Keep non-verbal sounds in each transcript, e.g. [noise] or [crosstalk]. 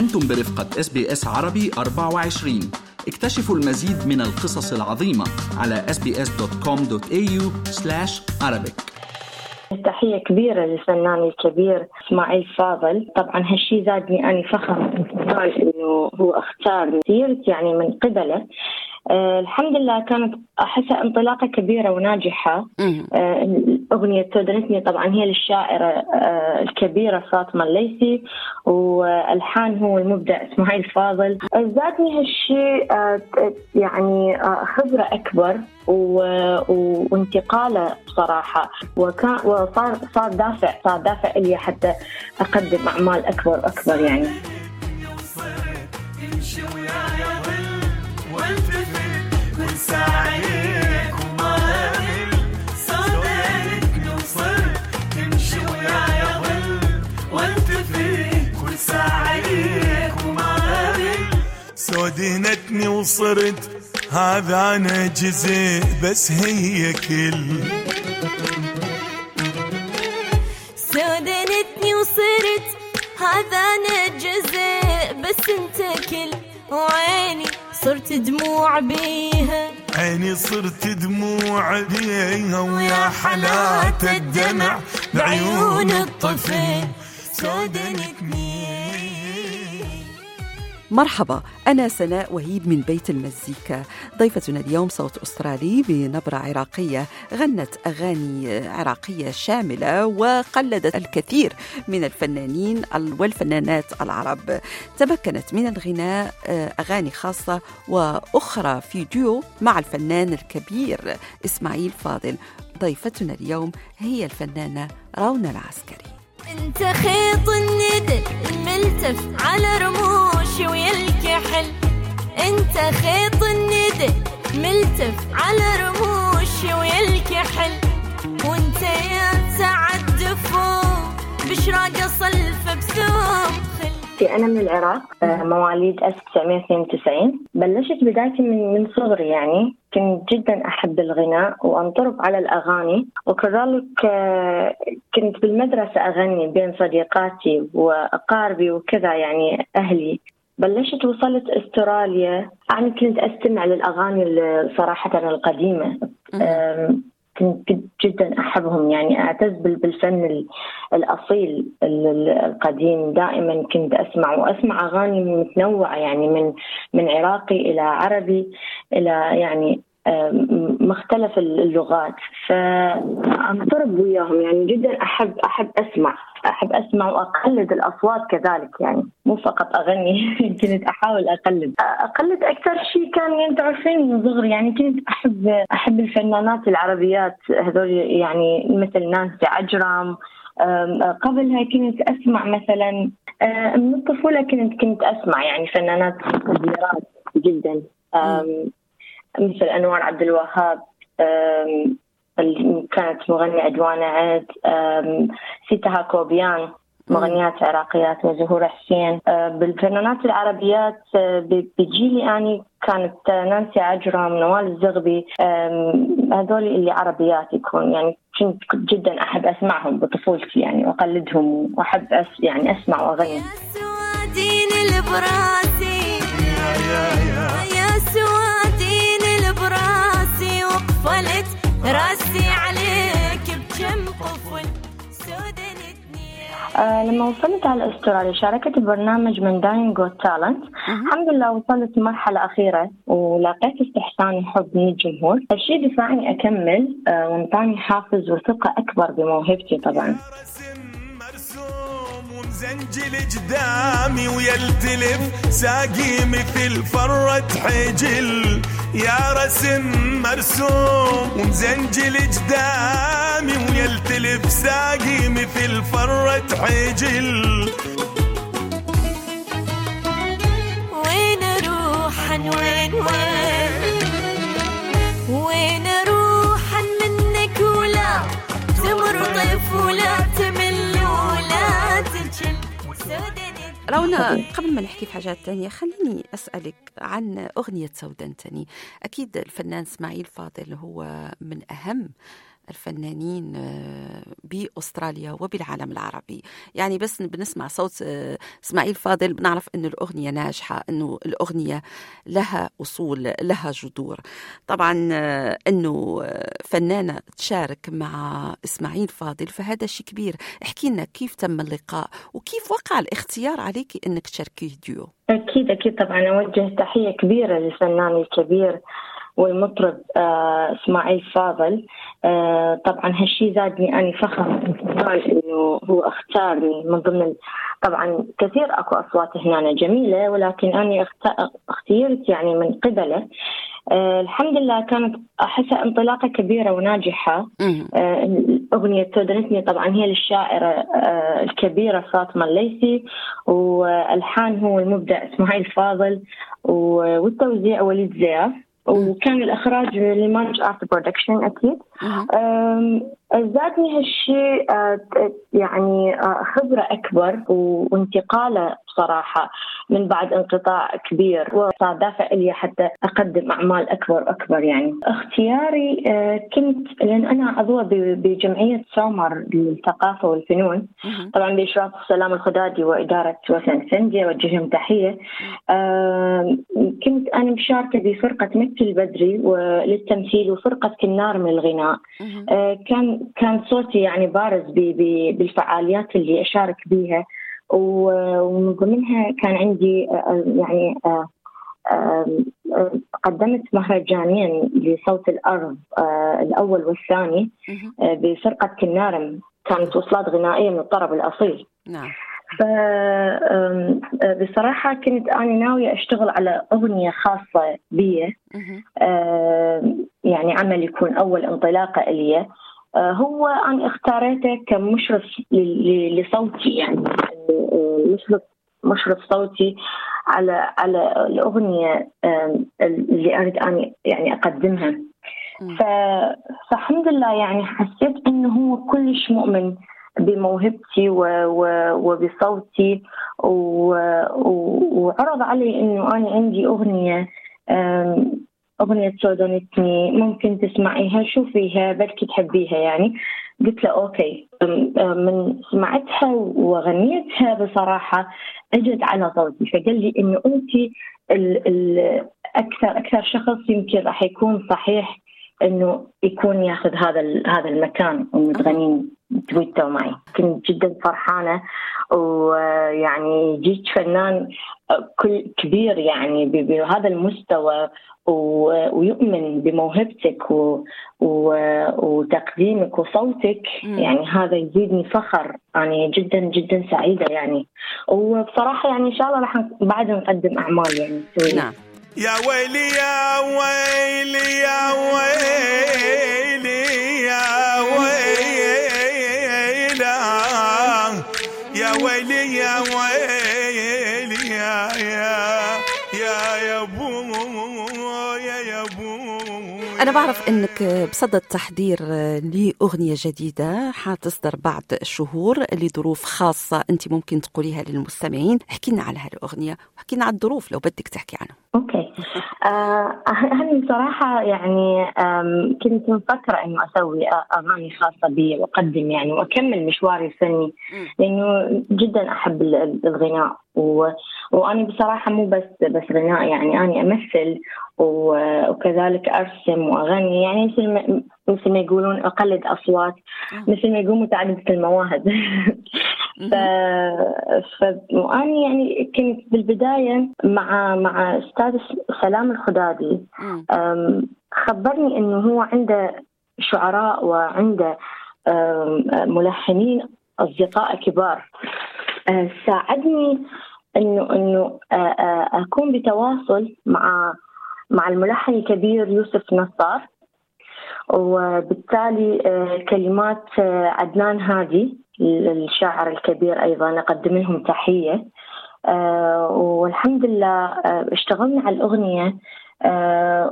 أنتم برفقة SBS عربي 24 اكتشفوا المزيد من القصص العظيمة على sbs.com.au arabic. تحية كبيرة للفنان الكبير إسماعيل فاضل. طبعا هالشي زادني أنا فخر إنه هو أختار سيرتي يعني من قبله. آه الحمد لله كانت أحسها انطلاقة كبيرة وناجحة. آه أغنية تودنتني طبعا هي للشاعرة آه الكبيرة فاطمة الليثي والحان هو المبدع إسماعيل فاضل. زادني هالشيء آه يعني آه خبرة أكبر وانتقالة بصراحه وكان وصار صار دافع صار دافع لي حتى أقدم أعمال أكبر واكبر يعني. سودينتني وصرت هذا أنا جزء بس هي كل. سودنتني وصرت هذا أنا جزء بس أنت كل. وعيني صرت دموع بيها. عيني صرت دموع بيها ويا حالات الدمع بعيون الطفل. سودنتني مرحبا أنا سناء وهيب من بيت المزيكا. ضيفتنا اليوم صوت أسترالي بنبرة عراقية غنت أغاني عراقية شاملة وقلدت الكثير من الفنانين والفنانات العرب. تمكنت من الغناء آه، أغاني خاصة وأخرى في ديو مع الفنان الكبير إسماعيل فاضل. ضيفتنا اليوم هي الفنانة رونا العسكري. انت خيط الندى الملتف على رموشي ويا الكحل انت خيط الندى ملتف على رموشي ويا الكحل وانت يا سعد دفوم بشراق صلف بثوم خل. أنا من العراق آه، مواليد 1992 بلشت بدايتي من من صغري يعني. كنت جدا أحب الغناء وأنطرب على الأغاني. وكذلك آه، كنت بالمدرسة أغني بين صديقاتي وأقاربي وكذا يعني أهلي. بلشت وصلت استراليا. يعني كنت أستمع للأغاني صراحة القديمة. كنت جدا أحبهم. يعني أعتز بالفن الأصيل القديم. دائما كنت أسمع وأسمع أغاني متنوعة يعني من من عراقي إلى عربي إلى يعني مختلف اللغات. فأنطرب وياهم يعني جدا أحب أحب أسمع أحب أسمع وأقلد الأصوات كذلك يعني مو فقط أغني [laughs] كنت أحاول أقلد. أقلد أكثر شيء كان يعني تعرفين من صغري يعني كنت أحب أحب الفنانات العربيات هذول يعني مثل نانسي عجرم. قبلها كنت أسمع مثلا من الطفولة كنت كنت أسمع يعني فنانات كبيرات جدا. مثل انوار عبد الوهاب. كانت مغنية عدوانة عيد سيتها كوبيان مغنيات عراقيات وزهور حسين. بالفنانات العربيات بجيلي يعني كانت نانسي عجرم نوال الزغبي هذول اللي عربيات يكون. يعني كنت جدا أحب أسمعهم بطفولتي يعني وأقلدهم وأحب أس يعني أسمع وأغني. راسي عليك بكم قفل آه لما وصلت على استراليا شاركت ببرنامج من داين جوت تالنت الحمد لله وصلت مرحلة أخيرة ولقيت استحسان وحب من الجمهور. الشيء دفعني أكمل آه وانطاني حافز وثقة أكبر بموهبتي طبعا. ومزنجل قدامي ويلتلف ساقي مثل فرة حجل. يا رسم مرسوم ومزنجل قدامي ويلتلف ساقي مثل فرة حجل وين روحا وين وين؟ وين روحا منك ولا تمرطف ولا تمل ولا تجل رونا قبل ما نحكي في حاجات تانية خليني أسألك عن أغنية سودنتني أكيد الفنان إسماعيل فاضل هو من أهم الفنانين آه، بأستراليا وبالعالم العربي. يعني بس بنسمع صوت آه، إسماعيل فاضل بنعرف أنه الأغنية ناجحة أنه الأغنية لها أصول لها جذور. طبعا آه، أنه آه، فنانة تشارك مع إسماعيل فاضل فهذا شيء كبير. احكي لنا كيف تم اللقاء وكيف وقع الاختيار عليك أنك تشاركيه ديو؟ أكيد أكيد طبعا. أوجه تحية كبيرة للفنان الكبير والمطرب آه إسماعيل فاضل. آه طبعا هالشي زادني أني فخر إنه هو اختارني من ضمن طبعا كثير أكو أصوات هنا جميلة ولكن أني أخت- أختيرت يعني من قبله. آه الحمد لله كانت احسها انطلاقة كبيرة وناجحة. مهم. آه، أغنية تودنتني طبعا هي للشاعرة آه، الكبيرة فاطمة الليثي والحان هو المبدع إسماعيل فاضل والتوزيع وليد زياف. وكان الإخراج ل مانج Art Production. أم، زادني هالشيء آه، يعني آه، خبرة أكبر و- وانتقالة بصراحة من بعد انقطاع كبير وصار دافع لي حتى أقدم أعمال أكبر أكبر يعني. اختياري آه، كنت لأن أنا عضوة بجمعية سومر للثقافة والفنون. طبعا بإشراف سلام الخدادي وإدارة وسن سندي أوجههم تحية. آم، كنت أنا مشاركة بفرقة مكي البدري للتمثيل وفرقة كنار من الغناء. آه، كان كان صوتي يعني بارز بالفعاليات اللي أشارك بيها. ومن ضمنها كان عندي يعني قدمت مهرجانين لصوت الأرض آه، الأول والثاني بفرقة كنارم كانت وصلات غنائية من الطرب الأصيل. نعم. بصراحة كنت أنا ناوية أشتغل على أغنية خاصة بي. يعني عمل يكون أول انطلاقة إلي. آه، هو أنا اختاريته كمشرف لصوتي يعني. مشرف مشرف صوتي على على الأغنية آم، اللي أريد أن يعني. ف... فالحمد لله يعني حسيت إنه هو كلش مؤمن بموهبتي و... و... وبصوتي و... و... وعرض علي إنه أنا عندي أغنية أم، أغنية سودانتني ممكن تسمعيها شوفيها بلكي تحبيها يعني قلت له أوكي من سمعتها وغنيتها بصراحة أجت على صوتي فقال لي إنه أنت. أكثر أكثر شخص يمكن راح يكون صحيح إنه يكون ياخذ هذا هذا المكان انه تغنين تويتو معي كنت جدا فرحانة ويعني جيت فنان كل كبير يعني ب- بهذا المستوى ويؤمن بموهبتك و... و... وتقديمك وصوتك. مم. يعني هذا يزيدني فخر. يعني جدا جدا سعيدة يعني. وبصراحة يعني إن شاء الله راح ن- بعد نقدم أعمال يعني. نعم. يا ويلي يا ويلي يا ويلي. أنا بعرف أنك بصدد تحضير لأغنية جديدة حتصدر بعد شهور لظروف خاصة أنت ممكن تقوليها للمستمعين. احكي لنا على هالأغنية واحكي لنا على الظروف لو بدك تحكي عنها. أوكي. آه [laughs] أنا بصراحة يعني كنت مفكرة إنه أسوي أ- أغاني خاصة بي وأقدم يعني وأكمل مشواري الفني لأنه جدا ال- الغناء و... وأنا بصراحة مو بس بس غناء يعني أنا أمثل و... وكذلك أرسم وأغني يعني مثل ما مثل ما يقولون أقلد أصوات مثل ما يقولون متعددة المواهب. [laughs] ف... وأنا يعني كنت بالبداية مع مع أستاذ سلام الخدادي. خبرني إنه هو عنده شعراء وعنده ملحنين أصدقاء كبار. أه، ساعدني إنه إنه أكون بتواصل مع مع الملحن الكبير يوسف نصار. وبالتالي أه، كلمات أه، عدنان هادي الشاعر الكبير أيضا أقدم لهم تحية. أه، والحمد لله اشتغلنا على الأغنية آه، و-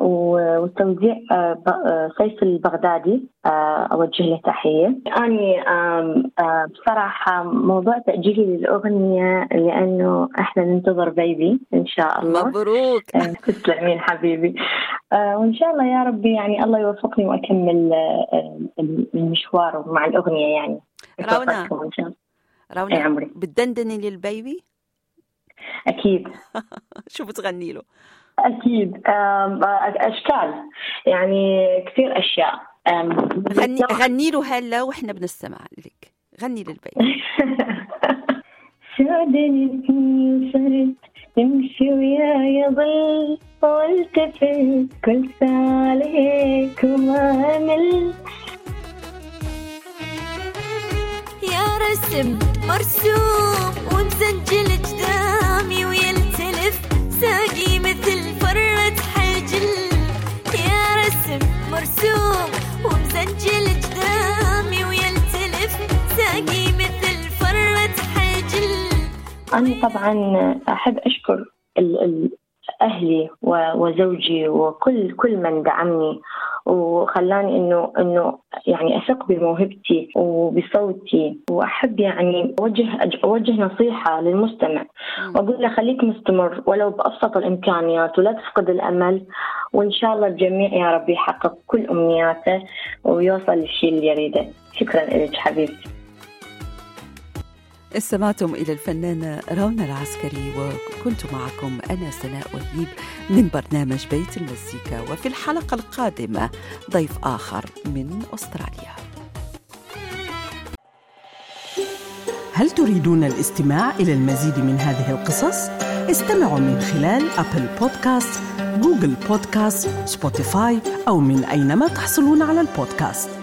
والتوزيع آه، آه، سيف البغدادي آه، أوجه له تحية. آه، بصراحة موضوع تأجيلي للأغنية لأنه إحنا ننتظر بيبي إن شاء الله. مبروك. آه، تسلمين حبيبي. آه، وإن شاء الله يا ربي يعني الله يوفقني وأكمل آه، المشوار مع الأغنية يعني. رونا. رونا عمري. بتدندني للبيبي أكيد. [laughs] شو بتغني له؟ أكيد. آم، أشكال. يعني كثير أشياء. آم، غني غني له هلا وإحنا بنستمع لك. غني للبيبي شادني صرت تمشي وياي ظل والتفت كل ساعة عليك وما أمل يا رسم مرسوم ومسجل قدامي ويلتلف ساقي مثل مرسوم ومسجل قدامي ويلتلف ساقي مثل فرة حجل. أنا طبعا أحب أشكر أهلي و- وزوجي وكل كل من دعمني. وخلاني إنه إنه يعني أثق بموهبتي وبصوتي. وأحب يعني أوجه أج- أوجه نصيحة للمستمع. وأقول له خليك مستمر ولو بأبسط الإمكانيات ولا تفقد الأمل. وإن شاء الله الجميع يا رب يحقق كل أمنياته ويوصل للشيء اللي يريده. شكرا لك حبيبتي. استمعتم إلى الفنانة رونا العسكري وكنت معكم أنا سناء وهيب من برنامج بيت المزيكا وفي الحلقة القادمة ضيف آخر من أستراليا هل تريدون الاستماع إلى المزيد من هذه القصص؟ استمعوا من خلال Apple Podcasts، Google Podcasts، Spotify أو من أينما تحصلون على البودكاست